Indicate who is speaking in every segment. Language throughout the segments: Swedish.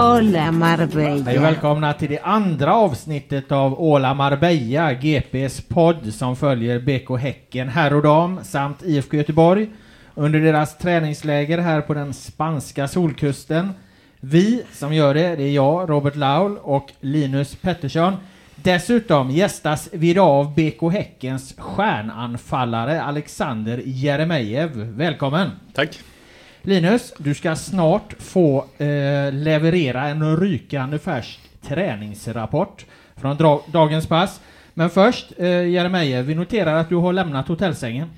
Speaker 1: Hola Marbella.
Speaker 2: Hej och välkomna till det andra avsnittet av Åla Marbella, GPs podd som följer BK Häcken herr och dam samt IFK Göteborg under deras träningsläger här på den spanska solkusten. Vi som gör det, det är jag, Robert Laul och Linus Pettersson. Dessutom gästas vi idag av BK Häckens stjärnanfallare Alexander Jeremejeff. Välkommen!
Speaker 3: Tack.
Speaker 2: Linus, du ska snart få eh, leverera en rykande färsk träningsrapport från dra- dagens pass. Men först, eh, Jeremejeff, vi noterar att du har lämnat hotellsängen.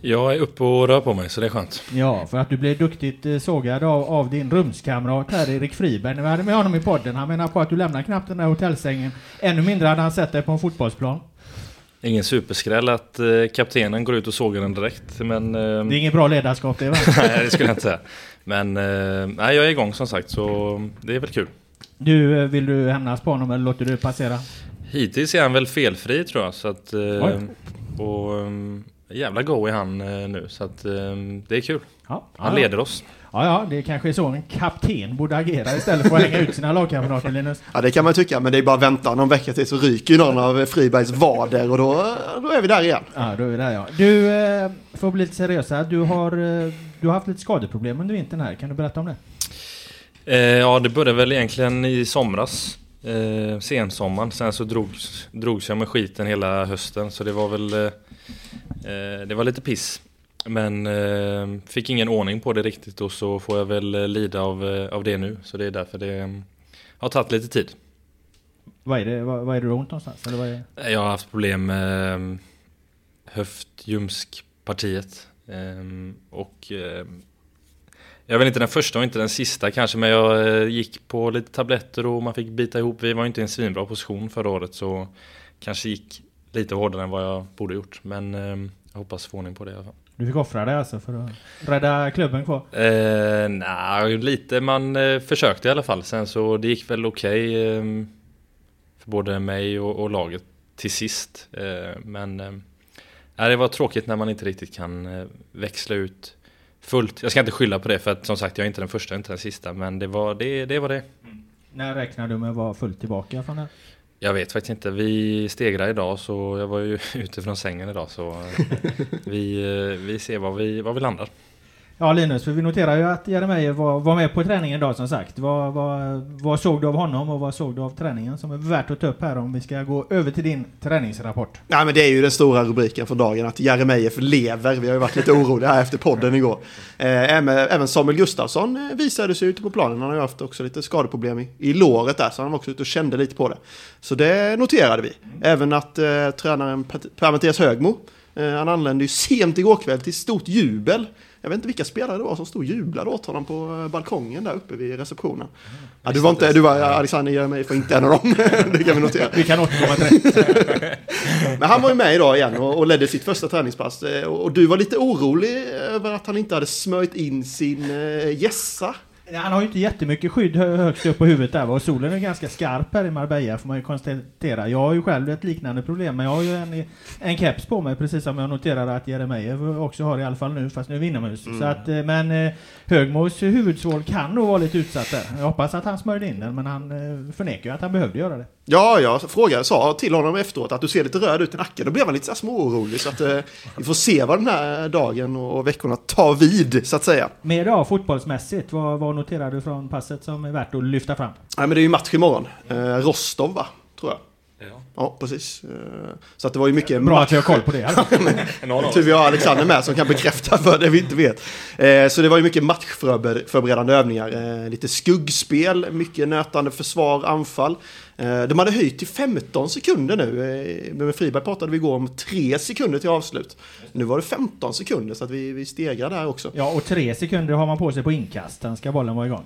Speaker 3: Jag är uppe och rör på mig så det är skönt.
Speaker 2: Ja, för att du blev duktigt eh, sågad av, av din rumskamrat här, Erik Friberg, när vi hade med honom i podden. Han menar på att du lämnar knappt den där hotellsängen. Ännu mindre hade han sett dig på en fotbollsplan.
Speaker 3: Ingen superskräll att eh, kaptenen går ut och sågar den direkt men... Eh,
Speaker 2: Det är inget bra ledarskap det va?
Speaker 3: nej det skulle jag inte säga. Men eh, nej, jag är igång som sagt så det är väl kul.
Speaker 2: Du, vill du hämnas på honom eller låter du passera?
Speaker 3: Hittills är han väl felfri tror jag så att...
Speaker 2: Oj.
Speaker 3: och jävla go är han nu så att det är kul.
Speaker 2: Ja,
Speaker 3: Han
Speaker 2: ja.
Speaker 3: leder oss.
Speaker 2: Ja, ja, det kanske är så en kapten borde agera istället för att hänga ut sina lagkamrater, Linus.
Speaker 4: Ja det kan man tycka, men det är bara att vänta någon vecka till så ryker någon av Fribergs vader och då, då är vi där igen.
Speaker 2: Ja, då är vi där ja. Du, eh, får bli lite seriösa. Du har, eh, du har haft lite skadeproblem under vintern här. Kan du berätta om det?
Speaker 3: Eh, ja, det började väl egentligen i somras. Eh, sensommaren. Sen så drogs, drogs jag med skiten hela hösten. Så det var väl... Eh, eh, det var lite piss. Men eh, fick ingen ordning på det riktigt och så får jag väl eh, lida av, eh, av det nu. Så det är därför det eh, har tagit lite tid.
Speaker 2: Vad är det, vad, vad är det ont någonstans? Eller vad är det?
Speaker 3: Jag har haft problem med eh, höft-ljumskpartiet. Eh, och eh, jag väl inte den första och inte den sista kanske, men jag eh, gick på lite tabletter och man fick bita ihop. Vi var inte i en svinbra position förra året så kanske gick lite hårdare än vad jag borde gjort. Men eh, jag hoppas få ordning på det i alla fall.
Speaker 2: Du fick offra dig alltså för att rädda klubben kvar?
Speaker 3: Eh, Nej, lite. Man eh, försökte i alla fall. Sen så det gick väl okej eh, för både mig och, och laget till sist. Eh, men eh, det var tråkigt när man inte riktigt kan eh, växla ut fullt. Jag ska inte skylla på det för att som sagt jag är inte den första, inte den sista. Men det var det. det, var det.
Speaker 2: När räknar du med att vara fullt tillbaka från det?
Speaker 3: Jag vet faktiskt inte. Vi stegrar idag så jag var ju ute från sängen idag så eh, vi, eh, vi ser var vi, var vi landar.
Speaker 2: Ja Linus, för vi noterar ju att Jeremejeff var, var med på träningen idag som sagt. Vad, vad, vad såg du av honom och vad såg du av träningen som är värt att ta upp här om vi ska gå över till din träningsrapport?
Speaker 4: Nej men det är ju den stora rubriken för dagen att Jeremejeff lever. Vi har ju varit lite oroliga här efter podden igår. Eh, även Samuel Gustafsson eh, visade sig ute på planen. Han har ju haft också lite skadeproblem i, i låret där så han var också ute och kände lite på det. Så det noterade vi. Även att eh, tränaren Per-Mattias Högmo eh, han anlände ju sent igår kväll till stort jubel jag vet inte vilka spelare det var som stod och jublade åt honom på eh, balkongen där uppe vid receptionen. Mm. Ja, du var inte, du var Alexander Jeremejeff var inte en av dem. det kan vi notera.
Speaker 2: Vi kan återkomma till det.
Speaker 4: Men han var ju med idag igen och, och ledde sitt första träningspass. Eh, och du var lite orolig över att han inte hade smörjt in sin äh, gässa
Speaker 2: han har ju inte jättemycket skydd högst upp på huvudet där och solen är ganska skarp här i Marbella får man ju konstatera. Jag har ju själv ett liknande problem men jag har ju en, en keps på mig precis som jag noterade att Jeremejeff också har i alla fall nu fast nu är vi inomhus. Mm. Så att, eh, men eh, Högmos huvudsvål kan nog vara lite utsatt där. Jag hoppas att han smörjde in den men han eh, förnekar ju att han behövde göra det.
Speaker 4: Ja, jag frågade, sa till honom efteråt att du ser lite röd ut i nacken. Då blev han lite så småorolig. Så att eh, vi får se vad den här dagen och veckorna tar vid, så att säga.
Speaker 2: Mer då, fotbollsmässigt, vad, vad noterar du från passet som är värt att lyfta fram?
Speaker 4: Nej, men det är ju match imorgon. Eh, Rostov, va? Tror jag. Ja. ja, precis. Eh, så att det var ju mycket
Speaker 2: Bra att vi har koll på det.
Speaker 4: Tur vi har Alexander med som kan bekräfta för det vi inte vet. Eh, så det var ju mycket matchförberedande övningar. Eh, lite skuggspel, mycket nötande försvar, anfall. De hade höjt till 15 sekunder nu. Med Friberg pratade vi igår om 3 sekunder till avslut. Nu var det 15 sekunder så att vi, vi stegrar där också.
Speaker 2: Ja, och 3 sekunder har man på sig på inkast. Sen ska bollen vara igång.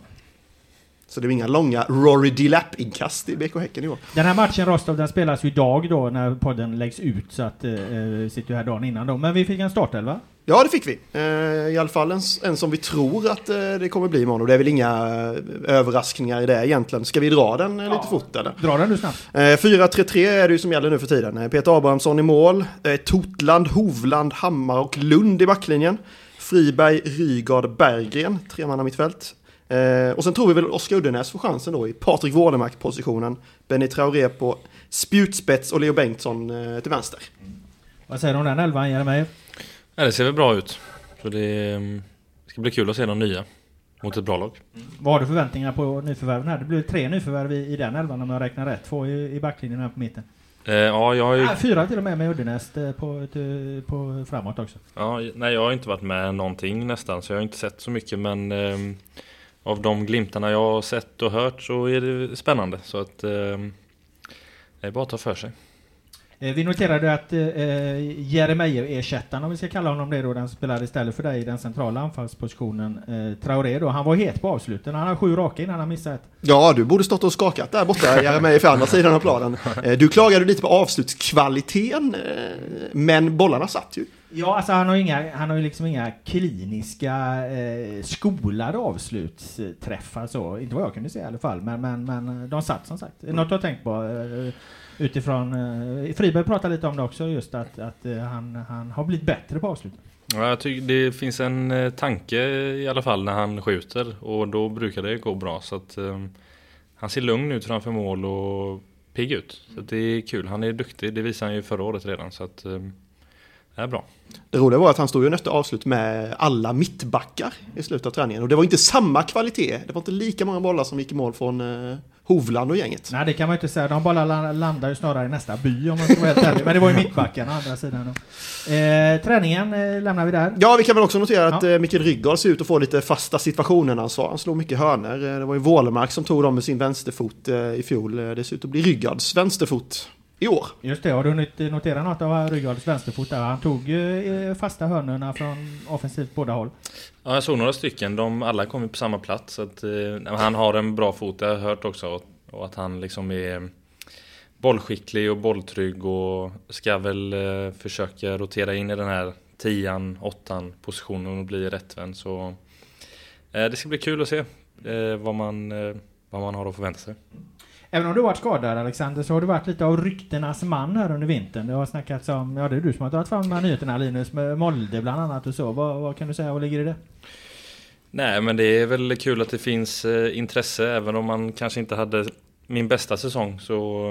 Speaker 4: Så det var inga långa Rory Delap-inkast i BK Häcken i år.
Speaker 2: Den här matchen Rostov den spelas ju idag då när podden läggs ut så att eh, vi sitter ju här dagen innan då. Men vi fick en startelva.
Speaker 4: Ja det fick vi. Eh, I alla fall en, en som vi tror att eh, det kommer bli imorgon. Och det är väl inga eh, överraskningar i det egentligen. Ska vi dra den ja. lite fort eller?
Speaker 2: Dra den du snabbt.
Speaker 4: 4-3-3 är det ju som gäller nu för tiden. Peter Abrahamsson i mål. Totland, Hovland, Hammar och Lund i backlinjen. Friberg, Rygard, Berggren, tre man mittfält. Eh, och sen tror vi väl Oskar Uddenäs får chansen då i Patrik Wålemark-positionen. Benny Traoré på spjutspets och Leo Bengtsson eh, till vänster. Mm.
Speaker 2: Vad säger du om den elvan, Jeremejeff?
Speaker 3: Ja, det ser väl bra ut. Så det mm, ska bli kul att se de nya mot ett bra lag.
Speaker 2: Mm. Vad har du förväntningar på nyförvärven här? Det blir tre nyförvärv i, i den elvan om jag räknar rätt. Två i, i backlinjen här på mitten.
Speaker 3: Eh, ja, jag har ju...
Speaker 2: ah, fyra till och med med Uddenäs eh, på, på, på framåt också.
Speaker 3: Ja, nej, jag har inte varit med någonting nästan så jag har inte sett så mycket men eh, av de glimtarna jag har sett och hört så är det spännande. Så att eh, det är bara att ta för sig.
Speaker 2: Eh, vi noterade att eh, Jeremejeff-ersättaren, om vi ska kalla honom det då, den spelade istället för dig i den centrala anfallspositionen, eh, Traoré då, han var het på avsluten. Han har sju raka innan han missade ett.
Speaker 4: Ja, du borde stått och skakat där borta, Jeremejeff, andra sidan av planen. Eh, du klagade lite på avslutskvaliteten, eh, men bollarna satt ju.
Speaker 2: Ja, alltså han har, inga, han har ju liksom inga kliniska eh, skolade avslutsträffar så. Inte vad jag kunde se i alla fall. Men, men, men de satt som sagt. Något du har tänkt på? Eh, utifrån... Eh, Friberg pratade lite om det också just att, att eh, han, han har blivit bättre på avslut.
Speaker 3: Ja, jag tycker det finns en eh, tanke i alla fall när han skjuter och då brukar det gå bra. Så att eh, han ser lugn ut framför mål och pigg ut. Så det är kul. Han är duktig. Det visade han ju förra året redan. Så att, det är bra.
Speaker 4: Det roliga var att han stod ju nötte avslut med alla mittbackar i slutet av träningen. Och det var inte samma kvalitet. Det var inte lika många bollar som gick i mål från eh, Hovland och gänget.
Speaker 2: Nej, det kan man inte säga. De bollarna landar ju snarare i nästa by om man ska vara helt ärlig. Men det var ju mittbacken å andra sidan. Eh, träningen eh, lämnar vi där.
Speaker 4: Ja, vi kan väl också notera att ja. eh, Mikael Ryggard ser ut att få lite fasta situationer-ansvar. Han slog mycket hörner. Eh, det var ju Wålemark som tog dem med sin vänsterfot eh, i fjol. Eh, det ser ut att bli Ryggards vänsterfot i år.
Speaker 2: Just det, har du hunnit notera något av Rygards vänsterfot där? Han tog ju fasta hörnorna från offensivt båda håll.
Speaker 3: Ja, jag såg några stycken. De alla kom på samma plats. Så att, eh, han har en bra fot, det har jag hört också. Och att han liksom är bollskicklig och bolltrygg och ska väl eh, försöka rotera in i den här tian, åttan positionen och bli rättvänd. Så eh, det ska bli kul att se eh, vad, man, eh, vad man har att förvänta sig.
Speaker 2: Även om du varit skadad Alexander så har du varit lite av ryktenas man här under vintern. Det har snackats om, ja det är du som har tagit fram de här nyheterna Linus, med Molde bland annat och så. Vad, vad kan du säga, vad ligger i det?
Speaker 3: Nej men det är väl kul att det finns eh, intresse även om man kanske inte hade min bästa säsong så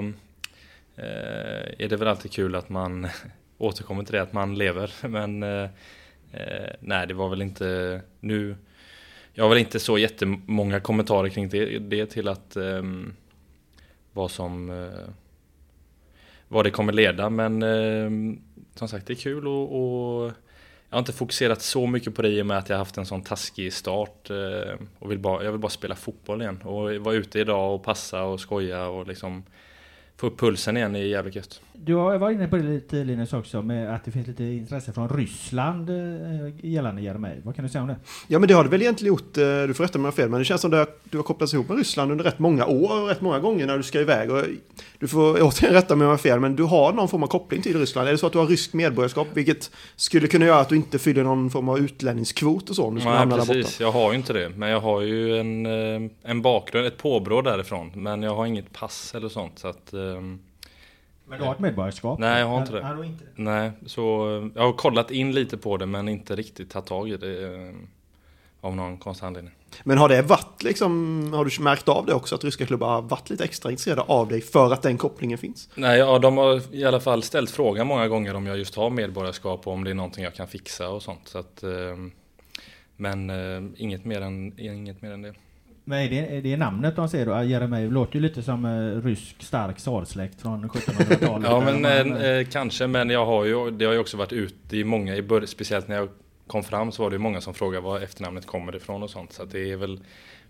Speaker 3: eh, är det väl alltid kul att man återkommer till det att man lever. Men eh, Eh, nej, det var väl inte nu. Jag har väl inte så jättemånga kommentarer kring det, det till att eh, vad som eh, vad det kommer leda. Men eh, som sagt, det är kul och, och jag har inte fokuserat så mycket på det i och med att jag haft en sån taskig start eh, och vill bara, jag vill bara spela fotboll igen och vara ute idag och passa och skoja och liksom få upp pulsen igen är jävligt gött.
Speaker 2: Du har varit inne på det lite Linus också, med att det finns lite intresse från Ryssland eh, gällande Jeremejeff. Vad kan du säga om det?
Speaker 4: Ja men det har det väl egentligen gjort, eh, du får rätta mig om jag fel, men det känns som att du har kopplats ihop med Ryssland under rätt många år och rätt många gånger när du ska iväg. Och du får återigen rätta mig om jag har fel, men du har någon form av koppling till Ryssland. Är det så att du har rysk medborgarskap, vilket skulle kunna göra att du inte fyller någon form av utlänningskvot och så om du skulle
Speaker 3: Nej,
Speaker 4: hamna där borta?
Speaker 3: precis. Jag har ju inte det. Men jag har ju en, eh, en bakgrund, ett påbrå därifrån. Men jag har inget pass eller sånt. Så att, ehm,
Speaker 2: Men du har ett medborgarskap?
Speaker 3: Nej, jag har inte det.
Speaker 2: Nej, du har inte det.
Speaker 3: nej, så eh, jag har kollat in lite på det men inte riktigt tagit tag i det. eh, Av någon konstig anledning.
Speaker 4: Men har det varit liksom, har du märkt av det också att ryska klubbar har varit lite extra intresserade av dig för att den kopplingen finns?
Speaker 3: Nej, ja, de har i alla fall ställt frågan många gånger om jag just har medborgarskap och om det är någonting jag kan fixa och sånt. Så att, ehm, men eh, inget, mer än, inget mer än det.
Speaker 2: Men är det, är det namnet de säger då? Jeremejeff låter ju lite som eh, rysk stark tsarssläkt från 1700-talet.
Speaker 3: Ja men eh,
Speaker 2: man,
Speaker 3: eh, kanske, men jag har ju, det har ju också varit ute i många, i bör- speciellt när jag kom fram så var det ju många som frågade var efternamnet kommer ifrån och sånt. Så att det är väl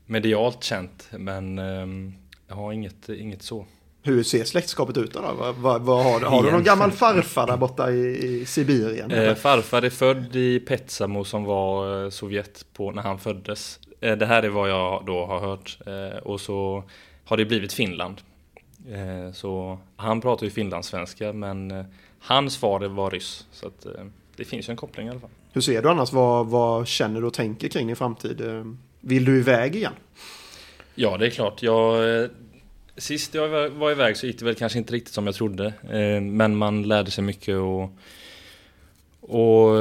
Speaker 3: medialt känt, men ehm, jag har inget, inget så.
Speaker 4: Hur ser släktskapet ut då? Vad, vad, vad har, du? har du någon gammal farfar där borta i, i Sibirien?
Speaker 3: Eh, farfar är född i Petsamo som var eh, Sovjet på när han föddes. Eh, det här är vad jag då har hört. Eh, och så har det blivit Finland. Eh, så han pratar ju finlandssvenska men hans far var ryss. Så att, det finns ju en koppling i alla fall.
Speaker 4: Hur ser du annars? Vad, vad känner du och tänker kring din framtid? Vill du iväg igen?
Speaker 3: Ja, det är klart. Jag, sist jag var- iväg så gick det väl kanske inte riktigt som jag trodde. Men man lärde sig mycket och, och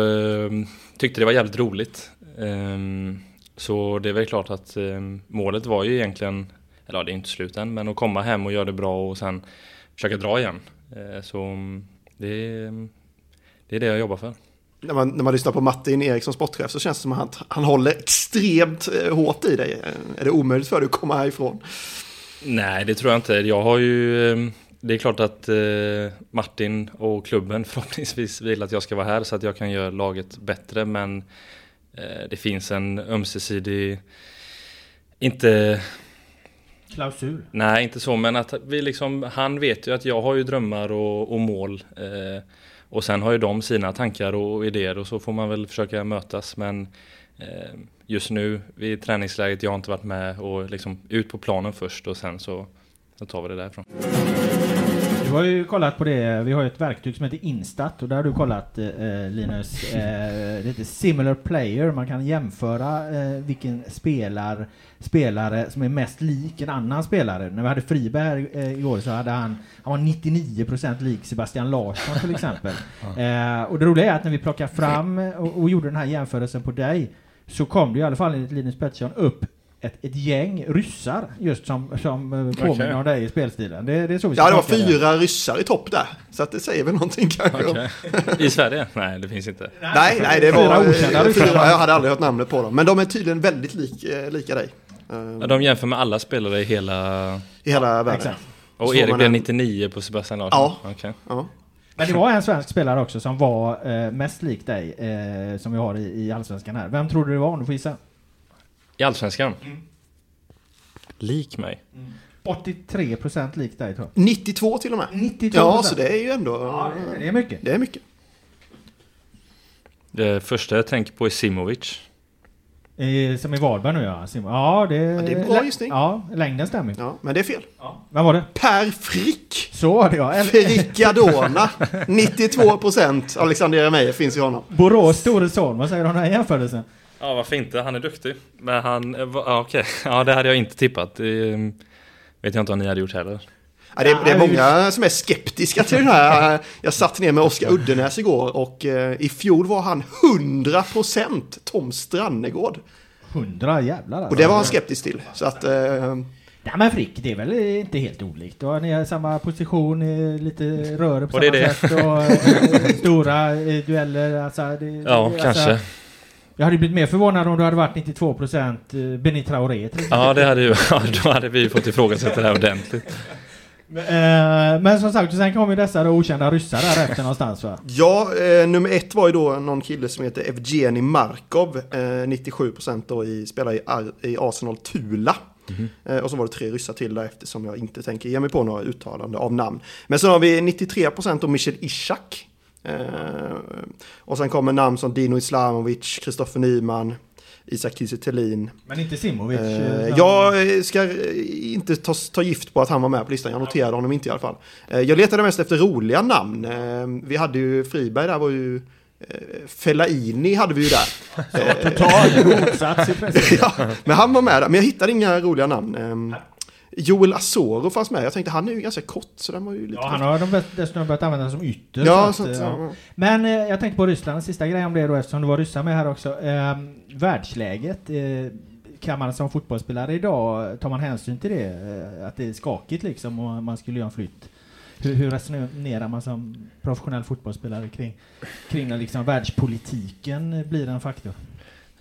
Speaker 3: tyckte det var jävligt roligt. Så det är väl klart att eh, målet var ju egentligen, eller ja, det är inte slut än, men att komma hem och göra det bra och sen försöka dra igen. Eh, Så det är, det är det jag jobbar för.
Speaker 4: När man, när man lyssnar på Martin Eriksson, sportchef, så känns det som att han, han håller extremt eh, hårt i dig. Är det omöjligt för dig att komma härifrån?
Speaker 3: Nej, det tror jag inte. Jag har ju... Det är klart att Martin och klubben förhoppningsvis vill att jag ska vara här så att jag kan göra laget bättre. Men det finns en ömsesidig... Inte...
Speaker 2: Klausul.
Speaker 3: Nej, inte så, men att vi liksom... Han vet ju att jag har ju drömmar och, och mål. Eh, och sen har ju de sina tankar och idéer och så får man väl försöka mötas. Men eh, just nu vid träningsläget, jag har inte varit med och liksom ut på planen först och sen så, så tar vi det därifrån.
Speaker 2: Du har ju kollat på det, vi har ju ett verktyg som heter Instat och där har du kollat eh, Linus, eh, heter Similar Player, man kan jämföra eh, vilken spelar, spelare som är mest lik en annan spelare. När vi hade Friberg här eh, igår så hade han, han var 99% lik Sebastian Larsson till exempel. eh, och det roliga är att när vi plockar fram och, och gjorde den här jämförelsen på dig så kom det i alla fall enligt Linus Pettersson upp ett, ett gäng ryssar just som, som eh, påminner
Speaker 3: Okej.
Speaker 2: om dig i spelstilen. Det, det är så vi ska
Speaker 4: Ja, det var fyra ryssar i topp där. Så att det säger väl någonting kanske.
Speaker 3: Okej. I Sverige? Nej, det finns inte.
Speaker 4: Nej, nej, det
Speaker 2: Fyra
Speaker 4: var
Speaker 2: okända
Speaker 4: eh,
Speaker 2: ryssar.
Speaker 4: fyra, Jag hade aldrig hört namnet på dem. Men de är tydligen väldigt lik, eh, lika dig.
Speaker 3: Ja, de jämför med alla spelare i hela...
Speaker 4: I hela världen.
Speaker 2: exakt.
Speaker 3: Och
Speaker 4: Så
Speaker 3: Erik blev
Speaker 4: en-
Speaker 3: 99 på Sebastian Larsson?
Speaker 4: Ja.
Speaker 3: Okej.
Speaker 4: Ja.
Speaker 2: Men det var en svensk spelare också som var eh, mest lik dig, eh, som vi har i, i Allsvenskan här. Vem tror du det var om du får gissa?
Speaker 3: I Allsvenskan? Lik mig?
Speaker 2: 83% lik dig tror jag.
Speaker 4: 92 till och med.
Speaker 2: 92%!
Speaker 4: Ja, så det är ju ändå...
Speaker 2: Ja, det- är mycket.
Speaker 4: Det är mycket.
Speaker 3: Det första jag tänker på är Simovic.
Speaker 2: Eh, som i Varberg nu ja. Sim- Ja, det,
Speaker 4: det är bra gissning.
Speaker 2: Ja, längden stämmer.
Speaker 4: Ja, men det är fel.
Speaker 2: Vem var det?
Speaker 4: Per Frick!
Speaker 2: Så var det ja.
Speaker 4: Fricadona! 92 procent. Alexander Jeremejeff finns i honom.
Speaker 2: Borås store son, vad säger du om den här jämförelsen?
Speaker 3: Ja, varför inte? Han är duktig. Men han... eh, Ja, okej. Ja, det hade jag inte tippat. Det eh, vet jag inte om ni hade gjort heller.
Speaker 4: Ja, det, är, det är många som är skeptiska till den här. Jag satt ner med Oskar Uddenäs igår och eh, i fjol var han 100 procent Tom Strannegård.
Speaker 2: 100 jävlar alltså.
Speaker 4: Och det var han skeptisk till. Så att... Eh,
Speaker 2: Nej men Frick, det är väl inte helt olikt. Ni har samma position, eh, lite röre på
Speaker 3: Och det är
Speaker 2: samma
Speaker 3: det.
Speaker 2: sätt och eh, stora eh, dueller. Alltså, det,
Speaker 3: Ja,
Speaker 2: det,
Speaker 3: kanske.
Speaker 2: Jag hade blivit mer förvånad om du hade varit 92% eh, Benny Traoré.
Speaker 3: Ja, det hade ju, då hade vi fått ifrågasätta det här ordentligt.
Speaker 2: Eh, Men som sagt, sen kommer ju dessa då okända ryssar där efter någonstans va?
Speaker 4: Ja, eh, nummer ett var ju då någon kille som heter Evgeni Markov. Eh, 97% då i, spelar i, Ar- i Arsenal Tula. Eh, och så var det tre ryssar till där eftersom jag inte tänker ge mig på några uttalande av namn. Men så har vi 93% då Michel Ishak. Eh, och sen kommer namn som Dino Islamovic, Kristoffer Nyman, Isak Kiese.
Speaker 2: Men inte Simovic?
Speaker 4: Eh,
Speaker 2: eh,
Speaker 4: jag ska inte ta, ta gift på att han var med på listan, jag noterade honom inte i alla fall. Eh, jag letade mest efter roliga namn. Eh, vi hade ju, Friberg där var ju, Fellaini hade vi ju där.
Speaker 2: Total motsats i princip.
Speaker 4: ja, men han var med där, men jag hittade inga roliga namn. Joel Asoro fanns med, jag tänkte han är ju ganska kort så den var ju lite...
Speaker 2: Ja, han har de dessutom börjat använda som ytter.
Speaker 4: Ja,
Speaker 2: att,
Speaker 4: så
Speaker 2: eh,
Speaker 4: att,
Speaker 2: ja. Men eh, jag tänkte på Ryssland, sista grej om det då eftersom det var ryssar med här också. Eh, världsläget, eh, kan man som fotbollsspelare idag, tar man hänsyn till det? Eh, att det är skakigt liksom och man skulle göra en flytt? Hur, hur resonerar man som professionell fotbollsspelare kring, kring liksom världspolitiken blir en faktor?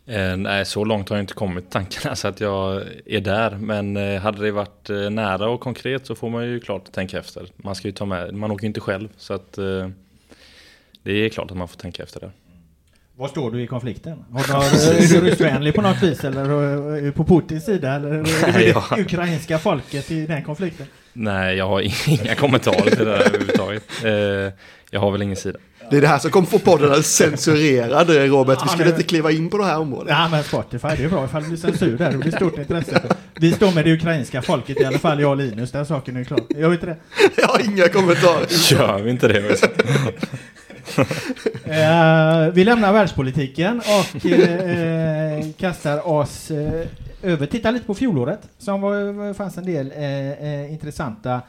Speaker 3: Eh, nej, så långt har jag inte kommit tankarna så att jag är där. Men eh, hade det varit eh, nära och konkret så får man ju klart tänka efter. Man ska ju ta med, man åker ju inte själv så att det är klart att man får tänka efter det.
Speaker 2: Var står du i konflikten? Har du, är du ryssvänlig på något vis eller på Putins sida eller är det
Speaker 3: ja.
Speaker 2: ukrainska folket i den konflikten?
Speaker 3: Nej, jag har inga kommentarer till det där överhuvudtaget. Jag har väl ingen sida.
Speaker 4: Det är det här som kommer få podden censurerad Robert, vi
Speaker 2: Ja,
Speaker 4: skulle
Speaker 2: det-
Speaker 4: inte kliva in på det här området.
Speaker 2: Ja men Spotify, det är bra ifall det blir censur där, det blir stort intresse. Vi står med det ukrainska folket, i alla fall jag och Linus, den saken är klar. Gör vi inte det?
Speaker 4: Jag har inga kommentarer.
Speaker 3: Gör vi inte det?
Speaker 2: Eh, vi lämnar världspolitiken och eh, kastar oss över, tittar lite på fjolåret, som var, fanns en del intressanta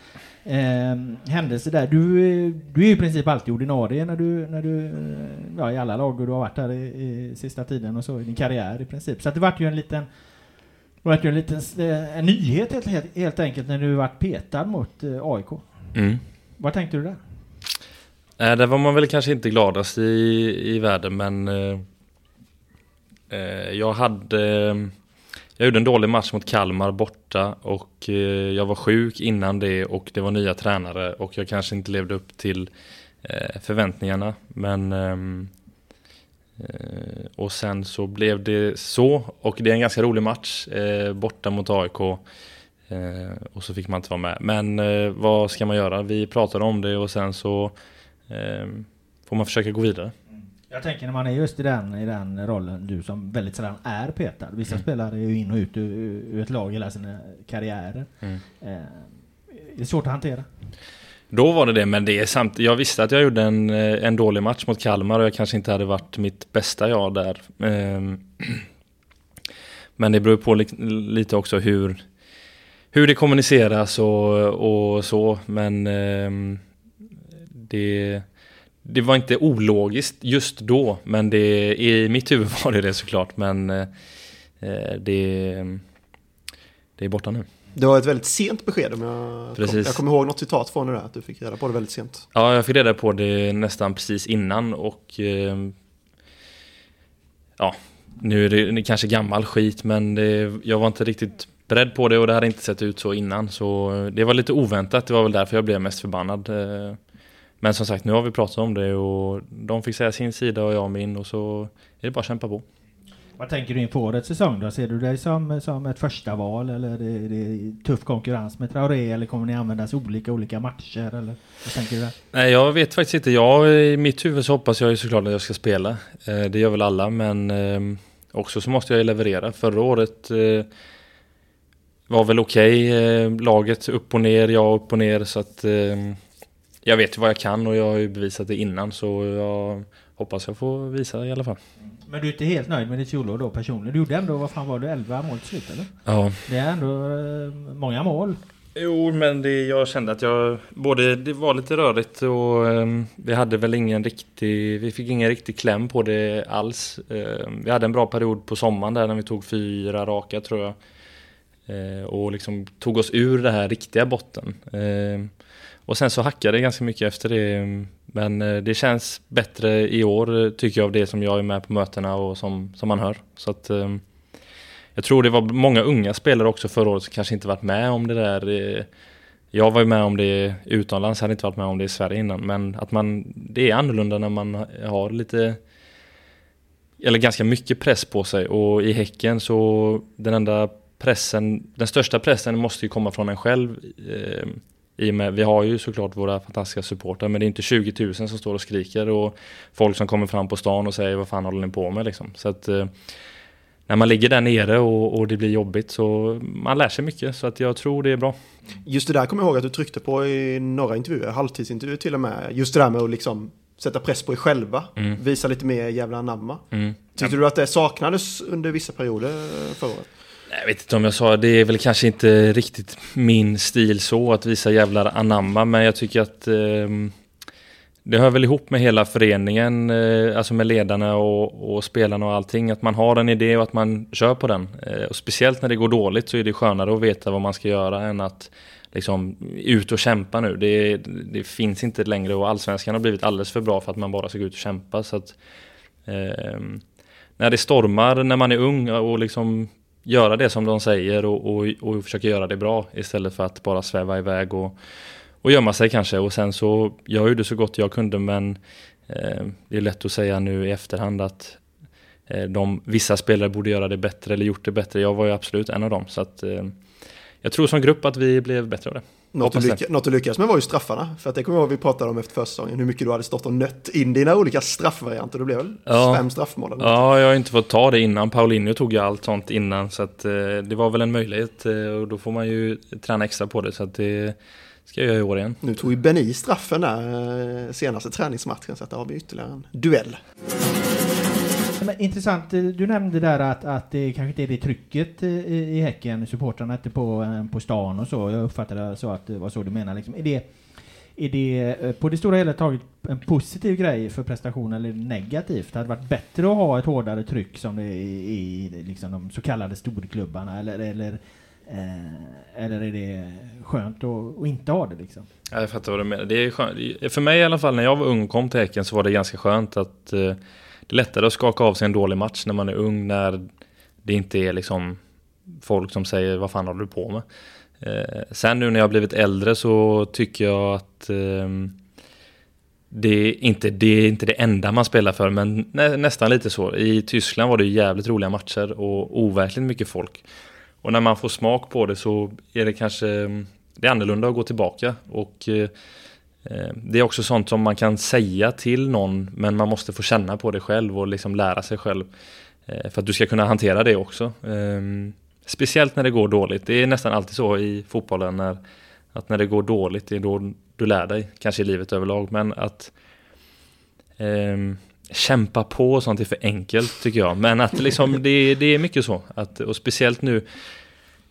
Speaker 2: eh, händelser där. Du, eh, du är ju i princip alltid ordinarie när du, när du eh, ja, i alla lag och du har varit där i, i sista tiden och så i din karriär i princip. Så det vart ju en liten det vart ju en liten eh, en nyhet helt, helt, enkelt när du vart petad mot eh, AIK.
Speaker 3: Mm.
Speaker 2: Vad tänkte du där?
Speaker 3: Nej, där var man väl kanske inte gladast i, i världen, men eh, eh, jag hade... Jag gjorde en dålig match mot Kalmar borta och eh, jag var sjuk innan det och det var nya tränare och jag kanske inte levde upp till eh, förväntningarna. Men ehm, eh, och sen så blev det så och det är en ganska rolig match borta mot AIK. Och så fick man inte vara med. Men vad ska man göra? Vi pratade om det och sen så ehm, får man försöka gå vidare.
Speaker 2: Jag tänker när man är just i den, i den rollen, du som väldigt sällan är petad. Vissa spelare är ju in och ut ur, ur ett lag hela sina karriärer.
Speaker 3: Mm.
Speaker 2: Eh, det är svårt att hantera.
Speaker 3: Då var det det, men det är samt, jag visste att jag gjorde en, eh, en dålig match mot Kalmar och jag kanske inte hade varit mitt bästa jag där. Ehm, Men det beror på li, lite också hur, hur det kommuniceras och, och så. Men ehm, det, det var inte ologiskt just då, men det, i mitt huvud var det det såklart. Men eh, det, det är borta nu.
Speaker 4: Det var ett väldigt sent besked om jag, kom,
Speaker 3: Precis.
Speaker 4: jag kommer ihåg något citat från det där, att du fick reda på det väldigt sent.
Speaker 3: Ja, jag fick reda på det nästan precis innan och eh, ja, nu är det, det kanske gammal skit men det, jag var inte riktigt beredd på det och det hade inte sett ut så innan så det var lite oväntat. Det var väl därför jag blev mest förbannad. eh. Men som sagt, nu har vi pratat om det och de fick säga sin sida och jag min och så är det bara att kämpa på.
Speaker 2: Vad tänker du inför årets säsong då? Ser du dig som, som ett första val eller är det, är det tuff konkurrens med Traoré eller kommer ni användas olika olika matcher eller vad tänker du där?
Speaker 3: Nej, jag vet faktiskt inte. Jag, I mitt huvud så hoppas jag ju såklart att jag ska spela. Eh, det gör väl alla, men eh, också så måste jag ju leverera. Förra året eh, var väl okej. Eh, laget upp och ner, jag upp och ner. Så att jag vet ju vad jag kan och jag har ju bevisat det innan. Så jag hoppas jag får visa i alla fall.
Speaker 2: Men du är inte helt nöjd med ditt fjolår då personligen? Du gjorde ändå, vad fan var det, 11 mål till slut eller?
Speaker 3: Ja.
Speaker 2: Det är ändå eh, många mål.
Speaker 3: Jo, men det, jag kände att jag både det var lite rörigt och um, vi hade väl ingen riktig, vi fick ingen riktig kläm på det alls. Um, vi hade en bra period på sommaren där när vi tog fyra raka tror jag. Eh, och liksom tog oss ur det här riktiga botten. Och sen så hackade det ganska mycket efter det. Mm, men eh, det känns bättre i år eh, tycker jag av det som jag är med på mötena och som, som man hör. Så att, ehm, jag tror det var många unga spelare också förra året som kanske inte varit med om det där. Eh, jag var ju med om det utomlands, hade inte varit med om det i Sverige innan. Men att man, det är annorlunda när man har lite eller ganska mycket press på sig och i Häcken så den enda pressen, den största pressen måste ju komma från en själv. Ehm, Eh, I och med, vi har ju såklart våra fantastiska supportrar men det är inte 20 000 som står och skriker och folk som kommer fram på stan och säger vad fan håller ni på med liksom. Så att eh, när man ligger där nere och, och det blir jobbigt så man lär sig mycket så att jag tror det är bra.
Speaker 4: Just det där kommer jag ihåg att du tryckte på i några intervjuer, halvtidsintervjuer till och med. Just det där med att liksom sätta press på er själva.
Speaker 3: Mm.
Speaker 4: Visa lite mer jävla anamma.
Speaker 3: Mm.
Speaker 4: Tyckte du att det saknades under vissa perioder förra året?
Speaker 3: Jag vet inte om jag sa, det är väl kanske inte riktigt min stil så att visa jävlar anamma, men jag tycker att eh, det hör väl ihop med hela föreningen, eh, alltså med ledarna och, och, spelarna och allting, att man har en idé och att man kör på den. Eh, och speciellt när det går dåligt så är det skönare att veta vad man ska göra än att liksom ut och kämpa nu. Det, det finns inte längre och allsvenskan har blivit alldeles för bra för att man bara ska gå ut och kämpa. Så att, ehm, när det stormar när man är ung och liksom göra det som de säger och, och, och försöka göra det bra istället för att bara sväva iväg och, och gömma sig kanske. Och sen så, jag gjorde så gott jag kunde men eh, det är lätt att säga nu i efterhand att eh, de, vissa spelare borde göra det bättre eller gjort det bättre. Jag var ju absolut en av dem. Så att, eh, jag tror som grupp att vi blev bättre av det.
Speaker 4: Något du, lyck något du lyckades med var ju straffarna. För att det kommer jag ihåg vi pratade om efter försäsongen. Hur mycket du hade stått och nött in dina olika straffvarianter. Det blev väl ja. fem straffmål?
Speaker 3: Ja, jag har inte fått ta det innan. Paulinho tog ju allt sånt innan. Så att, eh, det var väl en möjlighet. Eh, och då får man ju träna extra på det. Så att det ska jag göra i år igen.
Speaker 4: Nu tog ju Benny straffen där eh, senaste träningsmatchen. Så att där har vi ytterligare en duell.
Speaker 2: Men intressant, du nämnde där att, att det kanske inte är det trycket i, i Häcken, supportrarna inte på, eh, på stan och så. Jag uppfattade så att det var så du menar. Liksom. Är, det, är det eh, på det stora hela taget en positiv grej för prestationen eller negativt? Det hade varit bättre att ha ett hårdare tryck som det är i, i liksom de så kallade storklubbarna eller, eller Eh, eller är det skönt att, att, inte ha det liksom?
Speaker 3: Jag fattar vad du menar. Det är skönt. För mig i alla fall när jag var ung och kom till Häcken så var det ganska skönt att eh, det är lättare att skaka av sig en dålig match när man är ung, när det inte är liksom folk som säger vad fan håller du på med? Eh, sen nu när jag har blivit äldre så tycker jag att eh, det, är inte, det är inte det enda man spelar för, men nä, nästan lite så. I Tyskland var det jävligt roliga matcher och overkligt mycket folk. Och när man får smak på det så är det kanske ehm, det är annorlunda att gå tillbaka. Och eh, Eh, Eh, det är också sånt som man kan säga till någon men man måste få känna på det själv och liksom lära sig själv. Eh, för att du ska kunna hantera det också. Ehm, speciellt när det går dåligt. Det är nästan alltid så i fotbollen när, att när det går dåligt det är då du lär dig. Kanske i livet överlag men att um, kämpa på och sånt är för enkelt tycker jag. Men att liksom det, det är mycket så. Att, och speciellt nu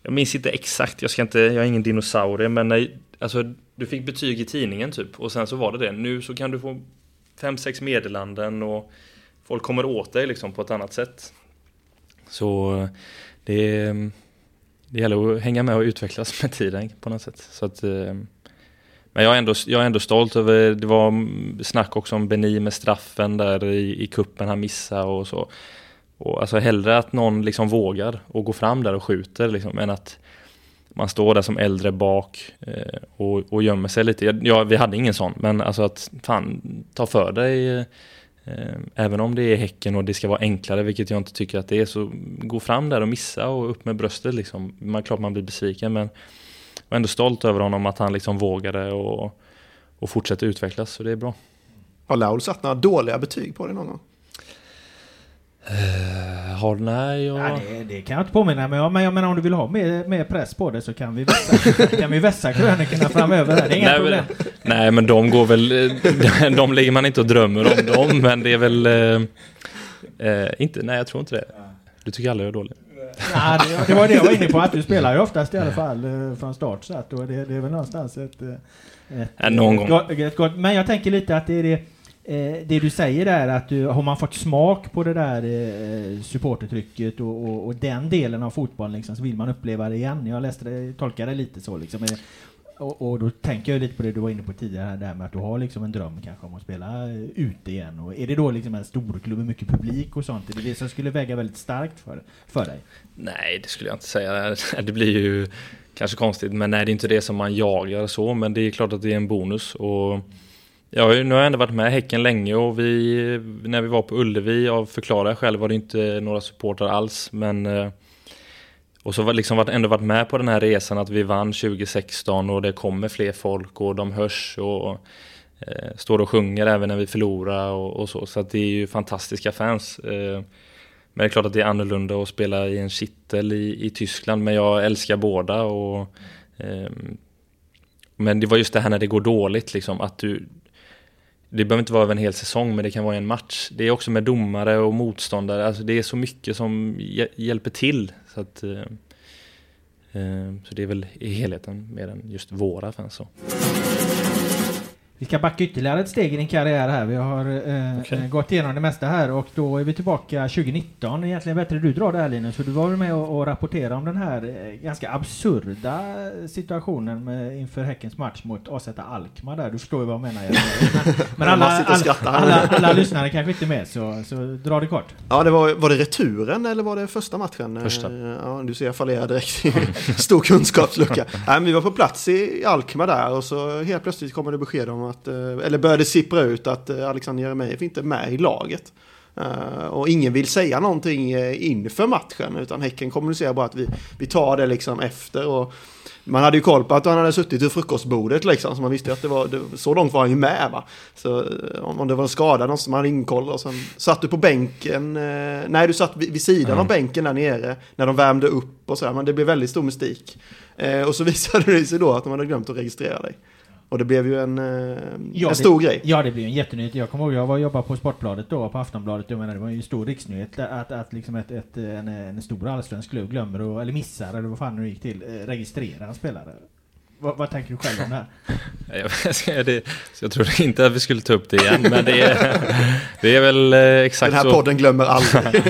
Speaker 3: jag minns inte exakt, jag ska inte, jag är ingen dinosaurie men när, alltså du fick betyg i tidningen typ och sen så var det det. Nu så kan du få fem, sex meddelanden och folk kommer åt dig liksom på ett annat sätt. Så eh, det, eh, det gäller att hänga med och utvecklas med tiden på något sätt. Så att, eh, men jag är, ändå, jag är ändå stolt över, det var snack också om Beni med straffen där i, i kuppen han missade och så. Och alltså hellre att någon liksom vågar och går fram där och skjuter liksom, än att man står där som äldre bak eh, och, och gömmer sig lite. Ja, vi hade ingen sån, men alltså att fan, ta för dig. Eh, eh, även om det är Häcken och det ska vara enklare, vilket jag inte tycker att det är, så gå fram där och missa och upp med bröstet liksom. Man, klart man blir besviken, men jag var ändå stolt över honom att han liksom vågade och, och fortsätter utvecklas, så det är bra.
Speaker 4: Har Laul satt några dåliga betyg på dig någon gång?
Speaker 3: Uh, har, nej, jag...
Speaker 2: ja, det, det, kan jag inte påminna mig om, men jag menar om du vill ha mer, mer press på det så kan vi vässa, kan vi vässa krönikorna framöver. Här. Det är inga
Speaker 3: nej,
Speaker 2: problem.
Speaker 3: Men, nej, men de går väl... de ligger man inte och drömmer om dem, men det är väl... Uh, inte, nej, jag tror inte det. Du tycker aldrig jag är dålig.
Speaker 2: Ja, det, det var det jag var inne på, att du spelar ju oftast i alla fall från start. Så att det, det är väl någonstans ett... ett,
Speaker 3: ja, någon
Speaker 2: ett,
Speaker 3: gång.
Speaker 2: Ett, men jag tänker lite att det är det eh, Eh, det du säger där att du, har man fått smak på det där eh, supportertrycket och, och, och den delen av fotbollen liksom, så vill man uppleva det igen. Jag läste det, tolkade det lite så liksom. Eh, Och, och då tänker jag lite på det du var inne på tidigare, det här med att du har liksom en dröm kanske om att spela eh, ute igen. Och är det då liksom en storklubb med mycket publik och sånt? Är det det som skulle väga väldigt starkt för, för dig?
Speaker 3: Nej, det skulle jag inte säga. Det blir ju kanske konstigt, men nej, det är inte det som man jagar så, men det är klart att det är en bonus. Och Ja, nu har jag ändå varit med i Häcken länge och vi, när vi var på Ullevi, av förklarliga skäl var det inte några supportrar alls, men eh, och så har liksom ändå varit med på den här resan att vi vann 2016 och det kommer fler folk och de hörs och eh, står och sjunger även när vi förlorar och, och så. Så att det är ju fantastiska fans. Eh, men det är klart att det är annorlunda att spela i en kittel i, i Tyskland, men jag älskar båda. Och, eh, men det var just det här när det går dåligt, liksom, att du, det behöver inte vara över en hel säsong, men det kan vara en match. Det är också med domare och motståndare. Alltså det är så mycket som hjälper till. Så, att, eh, eh, så det är väl i helheten mer än just våra fans. Så.
Speaker 2: Vi ska backa ytterligare ett steg i din karriär här. Vi har eh, okay. gått igenom det mesta här och då är vi tillbaka 2019. Egentligen bättre du drar det här Linus, för du var med och, och rapporterade om den här eh, ganska absurda situationen med, inför Häckens match mot AZ Alkmaar där. Du förstår ju vad jag menar. Men, men alla, alla, alla, alla, lyssnare kanske inte med, så, så dra det kort.
Speaker 4: Ja, det var, var det returen eller var det första matchen?
Speaker 3: Första.
Speaker 4: Ja, du ser jag fallerar direkt. Stor kunskapslucka. Nej, vi var på plats i Alkmaar där och så helt plötsligt kommer det besked om att, eh, eller började sippra ut att eh, Alexander Jeremejeff inte är med i laget. Uh, och ingen vill säga någonting inför matchen utan Häcken kommunicerar bara att vi, vi tar det liksom efter. Och man hade ju koll på att han hade suttit vid frukostbordet liksom så man visste att det var, det, så långt var han ju med va. Så om, om det var en skada någon som hade inkoll och sen satt du på bänken, nej du satt vid, vid sidan mm. av bänken där nere när de värmde upp och sådär men det blev väldigt stor mystik. Och så visade det sig då att de hade glömt att registrera dig. Och det blev ju en, eh, ja, en stor
Speaker 2: det,
Speaker 4: grej.
Speaker 2: Ja, det blev en jättenyhet. Jag kommer ihåg, jag var och jobbade på Sportbladet då, på Aftonbladet. Jag menar, det var ju en stor riksnyhet att, att liksom ett, ett, en, en stor allsvensk klubb glömmer, och, eller missar, eller vad fan det gick till, eh, registrera en spelare. Vad, vad, tänker du själv om det
Speaker 3: här? jag, det, jag tror inte att vi skulle ta upp det igen, men det är, det är väl eh, exakt så.
Speaker 4: Den här
Speaker 3: så.
Speaker 4: podden glömmer aldrig.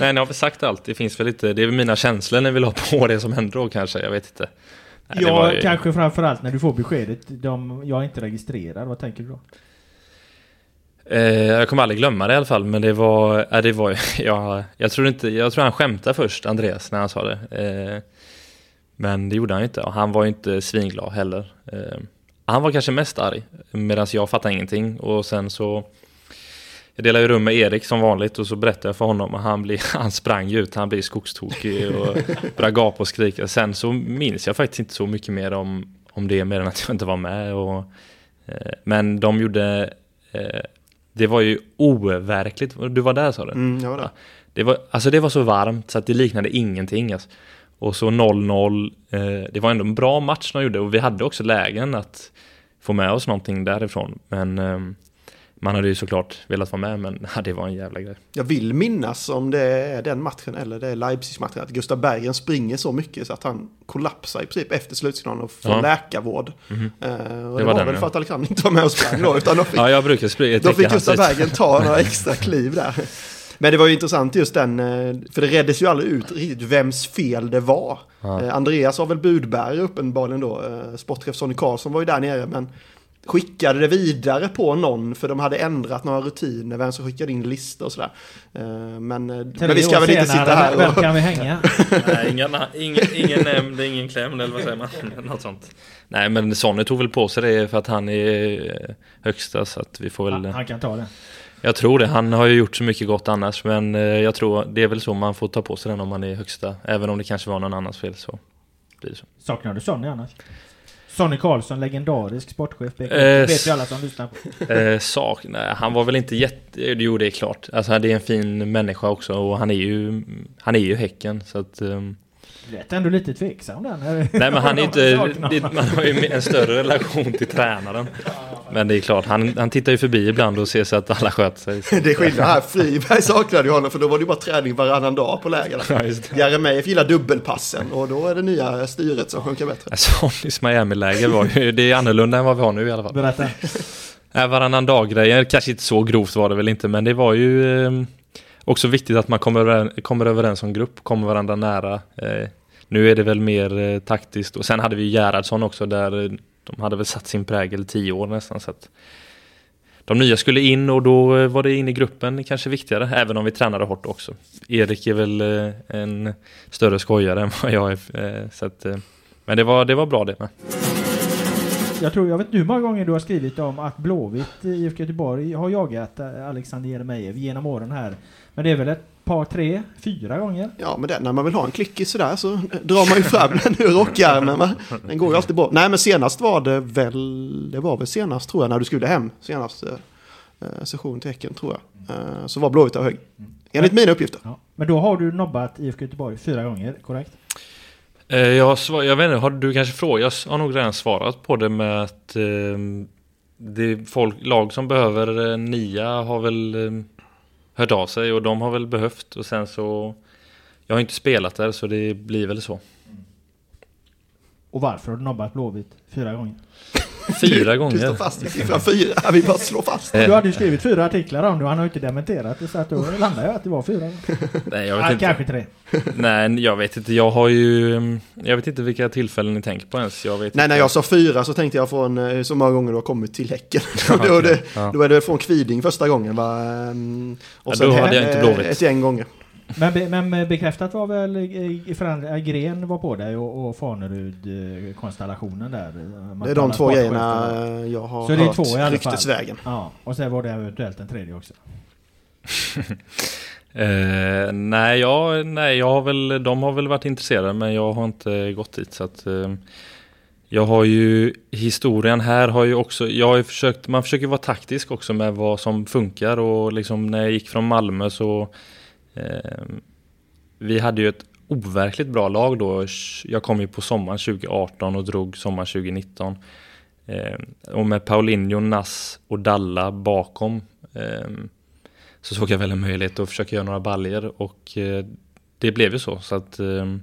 Speaker 3: Nej, ni har väl sagt allt. Det finns väl lite, det är väl mina känslor när vi la på det som hände då kanske, jag vet inte.
Speaker 2: Nej, ja, ju... kanske framförallt när du får beskedet. De, jag är inte registrerad. Vad tänker du då?
Speaker 3: Eh, jag kommer aldrig glömma det i alla fall, men det var... Eh, det var jag, jag, tror inte, jag tror han skämtade först, Andreas, när han sa det. Eh, men det gjorde han inte och han var inte svinglad heller. Eh, han var kanske mest arg, medan jag fattade ingenting. Och sen så jag delade ju rum med Erik som vanligt och så berättade jag för honom och han, blir, han sprang ju ut, han blev skogstokig och började gapa och skrika. Sen så minns jag faktiskt inte så mycket mer om, om det, mer än att jag inte var med. Och, eh, men de gjorde, eh, det var ju overkligt. Du var där sa du?
Speaker 4: Mm, jag var där. Ja,
Speaker 3: det, var, alltså det var så varmt så att det liknade ingenting. Alltså. Och så 0-0, eh, det var ändå en bra match de gjorde och vi hade också lägen att få med oss någonting därifrån. Men ehm, man hade ju såklart velat vara med, men det var en jävla grej.
Speaker 4: Jag vill minnas om det är den matchen eller det är Leipzig-matchen, att Gustav Berggren springer så mycket så att han kollapsar i princip efter slutsignalen och får ja. läkarvård. Mm -hmm. uh, och det, det var, var väl för att Alexander inte var med och sprang då, utan då fick,
Speaker 3: ja, jag brukar springa,
Speaker 4: då fick Gustav Berggren ta några extra kliv där. Men det var ju intressant just den, eh, för det reddes ju aldrig ut riktigt vems fel det var. Ja. Eh, Andreas var väl budbärare uppenbarligen då, sportchef Sonny Karlsson var ju där nere, men skickade det vidare på någon för de hade ändrat några rutiner, vem som skickade in listor och sådär. Eh, men, men vi ska väl inte sitta här
Speaker 2: och... Vem kan vi hänga?
Speaker 3: Nej, ingen, ingen, ingen nämnd, ingen klämd eller vad säger man? Något sånt. Nej, men Sonny tog väl på sig det för att han är högsta så att vi får väl...
Speaker 2: Han kan ta det.
Speaker 3: Jag tror det. Han har ju gjort så mycket gott annars, men eh, jag tror det är väl så man får ta på sig den om man är högsta. Även om det kanske var någon annans fel så blir det så.
Speaker 2: Saknar du Sonny annars? Sonny Karlsson, legendarisk sportchef. Det eh, vet ju alla som lyssnar på.
Speaker 3: Eh, sak, nej, han var väl inte jätte... Jo, det är klart. Alltså, det är en fin människa också och han är ju, han är ju Häcken. Så att, um,
Speaker 2: lät ändå lite tveksam där.
Speaker 3: Nej men han är inte, det, man har ju en större relation till tränaren. Men det är klart, han, han tittar ju förbi ibland och ser så att alla sköter sig.
Speaker 4: Det är skillnad här, Friberg saknade ju honom för då var det ju bara träning varannan dag på lägren. Ja, Jeremejeff gillar dubbelpassen och då är det nya styret som funkar bättre.
Speaker 3: Sonnys Miami-läger var ju, det är annorlunda än vad vi har nu i alla fall.
Speaker 2: Berätta.
Speaker 3: Äh, varannan dag-grejen, kanske inte så grovt var det väl inte, men det var ju eh, också viktigt att man kommer, överens, kommer överens som grupp, kommer varandra nära. Eh, nu är det väl mer eh, taktiskt och sen hade vi Gerhardsson också där eh, de hade väl satt sin prägel tio år nästan. Så att de nya skulle in och då eh, var det in i gruppen kanske viktigare, även om vi tränade hårt också. Erik är väl eh, en större skojare än vad jag är. Eh, så att, men det var, det var bra det med.
Speaker 2: Jag tror, jag vet inte hur många gånger du har skrivit om att Blåvitt i IFK Göteborg har jagat Alexander Jeremejeff genom åren här. Men det är väl ett par, tre, fyra gånger?
Speaker 4: Ja, men det, när man vill ha en klickis sådär så drar man ju fram den ur rockärmen. va? Den går ju alltid bra. Nej, men senast var det väl, det var väl senast tror jag, när du skulle hem senast eh, session till Häcken tror jag. Eh, så var Blåvitt av hög. Enligt mina uppgifter.
Speaker 2: Ja. Men då har du nobbat IFK Göteborg fyra gånger, korrekt?
Speaker 3: Eh, Jag, svar- jag vet inte, har du kanske frågat? Jag har nog redan svarat på det med att eh, det är folk, lag som behöver eh, nia har väl eh, hört av sig och de har väl behövt och sen så jag har inte spelat där så det blir väl så.
Speaker 2: Och varför har du nobbat Blåvitt fyra gånger?
Speaker 3: Fyra
Speaker 4: Du
Speaker 3: gånger.
Speaker 4: står fast vid siffran fyra, vi bara slår fast.
Speaker 2: Du hade ju skrivit fyra artiklar om det han har ju inte dementerat det så att då landar jag att det var fyra.
Speaker 3: Nej, jag vet
Speaker 2: Ah,
Speaker 3: inte.
Speaker 2: kanske tre.
Speaker 3: Nej, jag vet inte. Jag har ju... mm, Jag vet inte vilka tillfällen ni tänker på ens. Jag vet
Speaker 4: Nej,
Speaker 3: inte.
Speaker 4: när jag sa fyra så tänkte jag från eh, så många gånger du har kommit till Häcken.
Speaker 3: Ja,
Speaker 4: då, är det.
Speaker 3: Ja.
Speaker 4: då är det från Kviding första gången va? Ehm, Och
Speaker 3: Ja,
Speaker 4: sen
Speaker 3: då hade jag inte Blåvitt.
Speaker 4: ett gäng gånger.
Speaker 2: Men, be, men bekräftat var väl eh, eh, Gren var på dig och, och Fanerud-konstellationen där? Man
Speaker 4: Det är de två grejerna eh, jag har
Speaker 2: Så det är
Speaker 4: hört
Speaker 2: två i alla fall?
Speaker 4: ryktesvägen.
Speaker 2: Ja, och sen var det eventuellt en tredje också.
Speaker 3: Eh, nej, jag, nej, jag har väl, de har väl varit intresserade men jag har inte gått dit. Så att, eh, jag har ju, historien här har ju också, jag har ju försökt, man försöker vara taktisk också med vad som funkar och liksom när jag gick från Malmö så eh, Ehm, vi hade ju ett overkligt bra lag då. Jag kom ju på sommaren 2018 och drog sommaren 2019. Eh, och med Paulinho, Nass och Dalla bakom eh, så såg jag väl en möjlighet att försöka göra några baljer och eh, det blev ju så. så att, eh,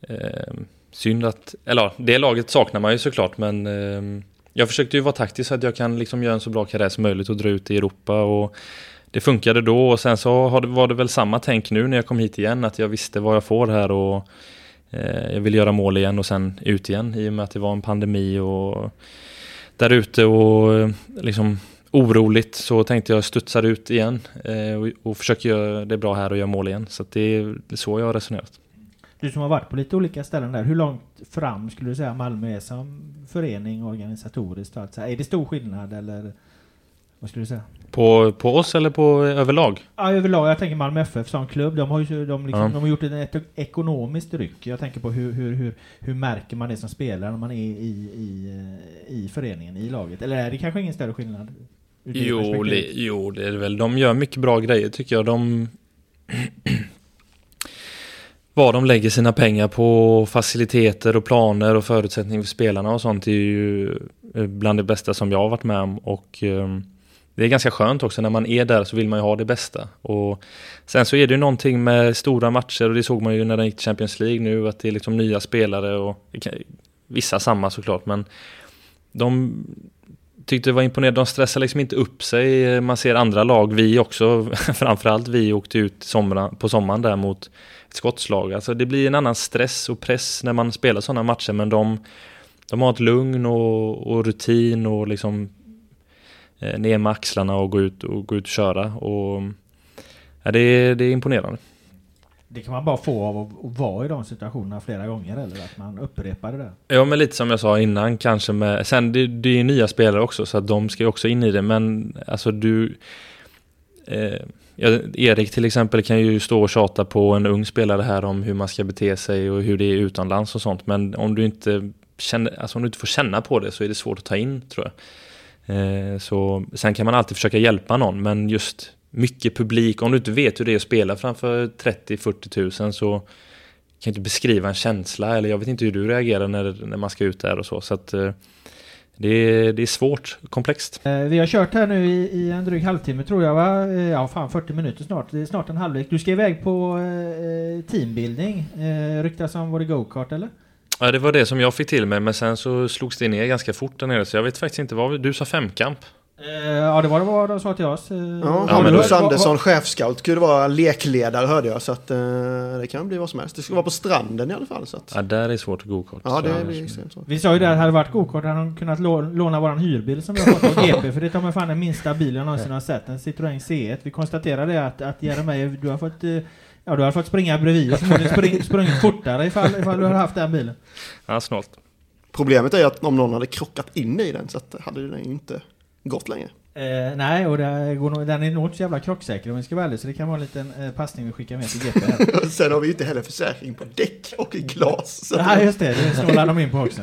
Speaker 3: eh, synd att, eller ja, det laget saknar man ju såklart men eh, jag försökte ju vara taktisk så att jag kan liksom göra en så bra karriär som möjligt och dra ut i Europa och det funkade då och sen så har det, var det väl samma tänk nu när jag kom hit igen att jag visste vad jag får här och eh, jag vill göra mål igen och sen ut igen i och med att det var en pandemi och där ute och eh, liksom oroligt så tänkte jag studsar ut igen eh, och, och försöker göra det bra här och göra mål igen. Så att det, är, det är så jag har resonerat.
Speaker 2: Du som har varit på lite olika ställen där, hur långt fram skulle du säga Malmö är som förening organisatoriskt? och? Är det stor skillnad eller vad skulle du säga?
Speaker 3: På, på oss eller på överlag?
Speaker 2: Ja, överlag. Jag tänker Malmö FF som klubb. De har ju de liksom,
Speaker 3: Ja.
Speaker 2: de har gjort ett ek- ekonomiskt ryck. Jag tänker på hur, hur, hur, hur märker man det som spelare när man är i, i, i föreningen, i laget? Eller är det kanske ingen större skillnad?
Speaker 3: Jo det, jo, det är det väl. De gör mycket bra grejer tycker jag. De... Vad de lägger sina pengar på, faciliteter och planer och förutsättningar för spelarna och sånt är ju bland det bästa som jag har varit med om. Och eh, det är ganska skönt också när man är där så vill man ju ha det bästa. Och sen så är det ju någonting med stora matcher och det såg man ju när den gick till Champions League nu att det är liksom nya spelare och vissa samma såklart men de tyckte det var imponerande. De stressar liksom inte upp sig. Man ser andra lag, vi också, framförallt vi åkte ut somra, på sommaren där mot ett skottslag. Alltså det blir en annan stress och press när man spelar sådana matcher men de, de har ett lugn och, och rutin och liksom ner med axlarna och gå ut och, gå ut och köra. Och, ja, det, är, det är imponerande.
Speaker 2: Det kan man bara få av att vara i de situationerna flera gånger eller att man upprepar det där.
Speaker 3: Ja men lite som jag sa innan kanske med, sen det, det är nya spelare också så att de ska ju också in i det men alltså du eh, Erik till exempel kan ju stå och tjata på en ung spelare här om hur man ska bete sig och hur det är utomlands och sånt men om du inte känner, alltså om du inte får känna på det så är det svårt att ta in tror jag. Eh, så sen kan man alltid försöka hjälpa någon men just mycket publik, om du inte vet hur det är att spela framför 30-40 tusen så kan jag inte beskriva en känsla eller jag vet inte hur du reagerar när, när man ska ut där och så. Så att eh, det, är, det är svårt, komplext.
Speaker 2: Eh, vi har kört här nu i, i en dryg halvtimme tror jag va? Ja fan 40 minuter snart. Det är snart en halvlek. Du ska iväg på eh, teambuilding. Eh, ryktas om var det go-kart eller?
Speaker 3: Ja, det var det som jag fick till mig, men sen så slogs det ner ganska fort där nere, så jag vet faktiskt inte vad... Du sa femkamp?
Speaker 2: Eh, ja, det var vad de sa till oss. Eh,
Speaker 4: Ja,
Speaker 3: Ja, men
Speaker 4: Hampus
Speaker 2: då-
Speaker 4: Andersson, chefscout, skulle vara lekledare hörde jag. Så att eh, det kan bli vad som helst. Det ska vara på stranden i alla fall. Så att,
Speaker 3: Ja, där är svårt att go-kart.
Speaker 4: ja, det
Speaker 3: Så-
Speaker 4: blir extremt svårt.
Speaker 2: Vi sa ju det, att hade det varit gokart hade de kunnat lå- låna våran hyrbil som vi har fått av GP, för det tar mig fan den minsta bilen jag någonsin har sett, en Citroën C1. Vi konstaterade att, att Jeremejeff, du har fått, eh, ja du har fått springa bredvid och spring, sprungit fortare ifall, ifall du hade haft den bilen.
Speaker 3: Ja, snålt.
Speaker 4: Problemet är att om någon hade krockat in i den så hade den inte gått längre.
Speaker 2: Eh, nej, och det går den är nog inte så jävla krocksäker om vi ska vara ärliga, så det kan vara en liten eh, passning vi skickar med till GP här.
Speaker 4: Sen har vi ju inte heller försäkring på däck och glas. Så
Speaker 2: Nej, just det, det snålar de in på också.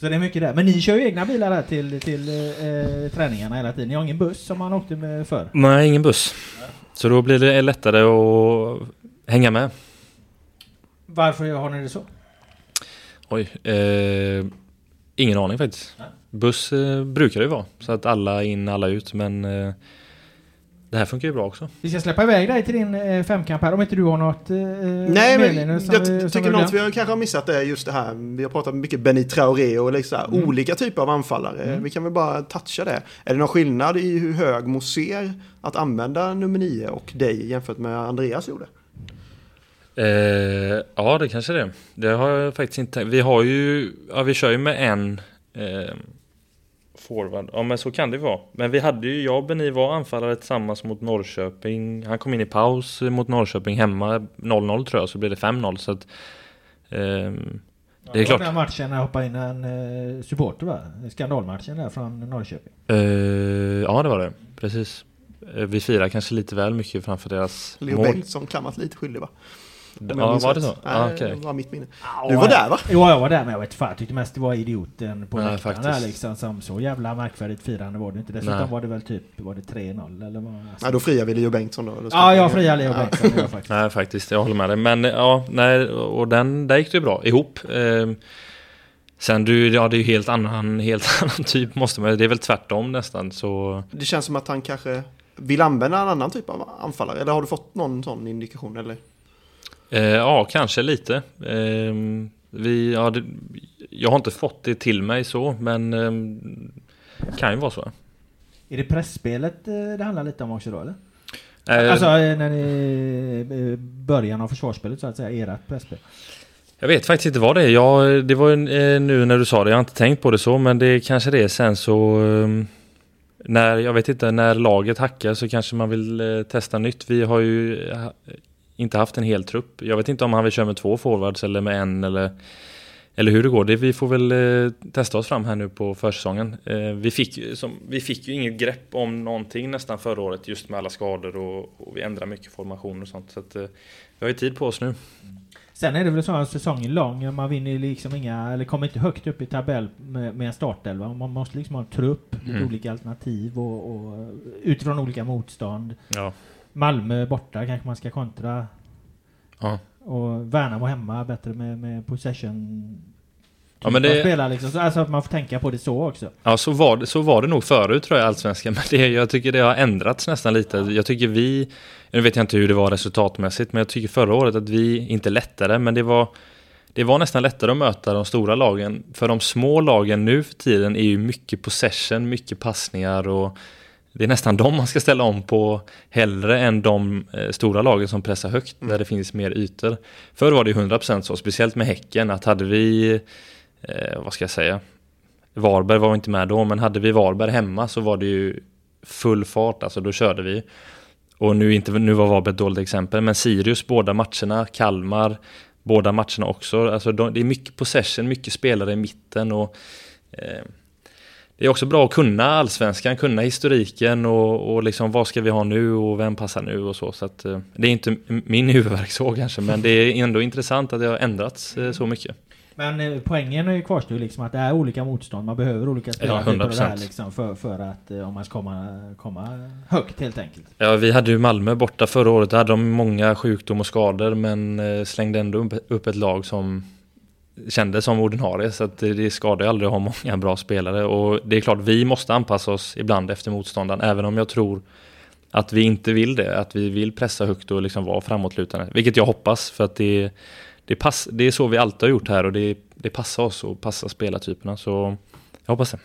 Speaker 2: Så det är mycket där. Men ni kör ju egna bilar där till, till eh, träningarna hela tiden. Ni har ingen buss som man åkte med förr?
Speaker 3: Nej, ingen buss. Så då blir det lättare att hänga med.
Speaker 2: Varför har ni det så?
Speaker 3: Oj, eh, ingen aning faktiskt.
Speaker 2: Nej.
Speaker 3: Buss eh, brukar det ju vara, så att alla in, alla ut, men eh, det här funkar ju bra också.
Speaker 2: Vi ska släppa iväg dig till din eh, femkamp här, om inte du har något eh,
Speaker 4: Nej, men
Speaker 2: som
Speaker 4: jag
Speaker 2: som
Speaker 4: tycker något vi har kanske har missat är just det här. Vi har pratat mycket Benny Traoré och liksom
Speaker 2: Mm.
Speaker 4: olika typer av anfallare. Vi kan väl bara toucha det. Är det någon skillnad i hur hög Moser att använda nummer 9 och dig jämfört med Andreas gjorde?
Speaker 3: Eh, ja, det kanske det är. Det har jag faktiskt inte. Vi har ju, ja vi kör ju med en eh, forward. Ja men så kan det vara. Men vi hade ju, jag och Benny var anfallare tillsammans mot Norrköping. Han kom in i paus mot Norrköping hemma 0-0 tror jag, så blev det 5-0. Så att, ehm, det är
Speaker 2: var
Speaker 3: klart.
Speaker 2: Den matchen när jag hoppade in en eh, supporter va? Skandalmatchen där från Norrköping.
Speaker 3: Eh, ja det var det, precis. Eh, vi firar kanske lite väl mycket framför deras
Speaker 4: Leo
Speaker 3: mål.
Speaker 4: Bengtsson kan varit lite skyldig va? Om jag
Speaker 3: Ja,
Speaker 4: minns
Speaker 3: var det så?
Speaker 4: Nej,
Speaker 3: Ja, okej.
Speaker 4: det var mitt minne.
Speaker 2: Ja,
Speaker 4: Du var där va?
Speaker 2: Jo, jag var där men jag vet fan, jag tyckte mest det var idioten på läktaren
Speaker 3: faktiskt.
Speaker 2: där liksom. Som så jävla märkvärdigt firande var det inte. Dessutom
Speaker 3: Nej.
Speaker 2: var det väl typ, var det 3-0 eller vad?
Speaker 4: Nej, då friar vi Leo Bengtsson då. Då ska
Speaker 2: Ja, jag friar Leo
Speaker 4: Ja.
Speaker 2: Bengtsson, jag faktiskt.
Speaker 3: Nej faktiskt, jag håller med dig. Men ja, nej, och den, där gick det bra ihop. Eh, sen du, ja det är ju helt annan, helt annan typ måste man Det är väl tvärtom nästan så.
Speaker 4: Det känns som att han kanske vill använda en annan typ av anfallare. Eller har du fått någon sån indikation? Eller?
Speaker 3: Eh, ja, kanske lite. Eh, vi, ja, det, jag har inte fått det till mig så, men eh, kan ju vara så.
Speaker 2: Är det pressspelet eh, det handlar lite om också då eller?
Speaker 3: Eh,
Speaker 2: Alltså eh, när ni... Början av försvarsspelet så att säga, ert presspel.
Speaker 3: Jag vet faktiskt inte vad det är. Jag, det var ju, nu när du sa det, jag har inte tänkt på det så, men det kanske det är sen så eh, när, jag vet inte, när laget hackar så kanske man vill testa nytt. Vi har ju inte haft en hel trupp. Jag vet inte om han vill köra med två forwards eller med en eller, eller hur det går. Det, vi får väl eh, testa oss fram här nu på försäsongen. Eh, vi, fick, som, vi fick ju inget grepp om någonting nästan förra året just med alla skador och, och vi ändrar mycket formation och sånt. Så att, eh, vi har ju tid på oss nu.
Speaker 2: Sen är det väl så att säsongen lång, man vinner liksom inga, eller kommer inte högt upp i tabell med, med en startelva. Man måste liksom ha en trupp,
Speaker 3: Mm.
Speaker 2: olika alternativ och, och utifrån olika motstånd.
Speaker 3: Ja.
Speaker 2: Malmö borta kanske man ska kontra.
Speaker 3: Ja.
Speaker 2: Och Värnamo hemma, bättre med, med possession.
Speaker 3: Ja, men
Speaker 2: typ
Speaker 3: det-
Speaker 2: spela liksom. Så, alltså att man får tänka på det så också.
Speaker 3: Ja, så var, det, så var det nog förut tror jag, Allsvenskan. Men det, jag tycker det har ändrats nästan lite. Jag tycker vi, nu vet jag inte hur det var resultatmässigt, men jag tycker förra året att vi, inte lättare, men det var, det var nästan lättare att möta de stora lagen. För de små lagen nu för tiden är ju mycket possession, mycket passningar och det är nästan de man ska ställa om på hellre än de eh, stora lagen som pressar högt där det finns mer ytor. Förr var det ju 100% så, speciellt med Häcken, att hade vi, eh, vad ska jag säga, Varberg var inte med då, men hade vi Varberg hemma så var det ju full fart, alltså då körde vi. Och nu, inte, nu var Varberg ett dåligt exempel, men Sirius båda matcherna, Kalmar båda matcherna också. Alltså de, det är mycket possession, mycket spelare i mitten och eh, det är också bra att kunna allsvenskan, kunna historiken och, och liksom vad ska vi ha nu och vem passar nu och så. så att, eh, det är inte min huvudvärk så kanske, men det är ändå intressant att det har ändrats eh, så mycket.
Speaker 2: Men eh, poängen är ju kvarstår ju liksom att det är olika motstånd. Man behöver olika spelare
Speaker 3: Ja,
Speaker 2: här
Speaker 3: 100%.
Speaker 2: liksom för, för att om man ska komma, komma högt helt enkelt.
Speaker 3: Ja, vi hade ju Malmö borta förra året. Där hade de många sjukdom och skador men slängde ändå upp ett lag som kändes som ordinarie. Så att det, skadar ju aldrig att ha många bra spelare. Och det är klart, vi måste anpassa oss ibland efter motståndaren. Även om jag tror att vi inte vill det. Att vi vill pressa högt och liksom vara framåtlutande. Vilket jag hoppas för att det, det, pass, det är så vi alltid har gjort här och det det passar oss och passar spelartyperna. Så jag hoppas det.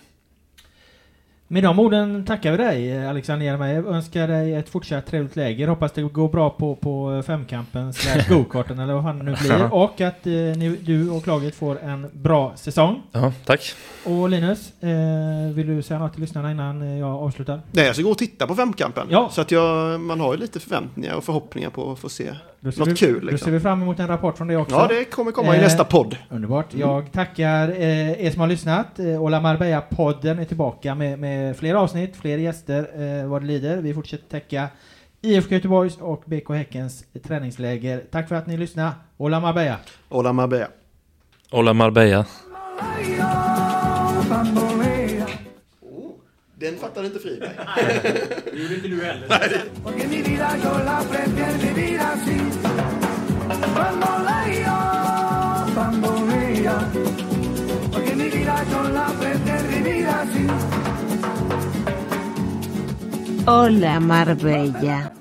Speaker 2: Med de orden tackar vi dig Alexander Jeremejeff. Önskar dig ett fortsatt trevligt läger. Hoppas det går bra på, på femkampen slash gokarten eller vad fan det nu blir. Och att eh, ni, du och laget får en bra säsong.
Speaker 3: Ja, tack.
Speaker 2: Och Linus, eh, vill du säga något till lyssnarna innan eh, jag avslutar?
Speaker 4: Nej, jag ska gå och titta på femkampen.
Speaker 2: Ja.
Speaker 4: Så att jag, man har ju lite förväntningar och förhoppningar på att få se
Speaker 2: Då ser
Speaker 4: något
Speaker 2: vi,
Speaker 4: kul.
Speaker 2: Då ser
Speaker 4: Liksom.
Speaker 2: vi fram emot en rapport från dig också.
Speaker 4: Ja, det kommer komma i
Speaker 2: Eh,
Speaker 4: nästa podd.
Speaker 2: Underbart. Jag tackar eh, er som har lyssnat. Eh, Ola Marbella-podden är tillbaka med, med fler avsnitt, fler gäster eh, vad det lider. Vi fortsätter täcka IFK Göteborgs och BK Häckens träningsläger. Tack för att ni lyssnade. Ola Marbella.
Speaker 4: Ola Marbella.
Speaker 3: Ola Marbella.
Speaker 4: Den fattade inte Friberg.
Speaker 2: Det gjorde inte du heller.
Speaker 1: Hola Marbella.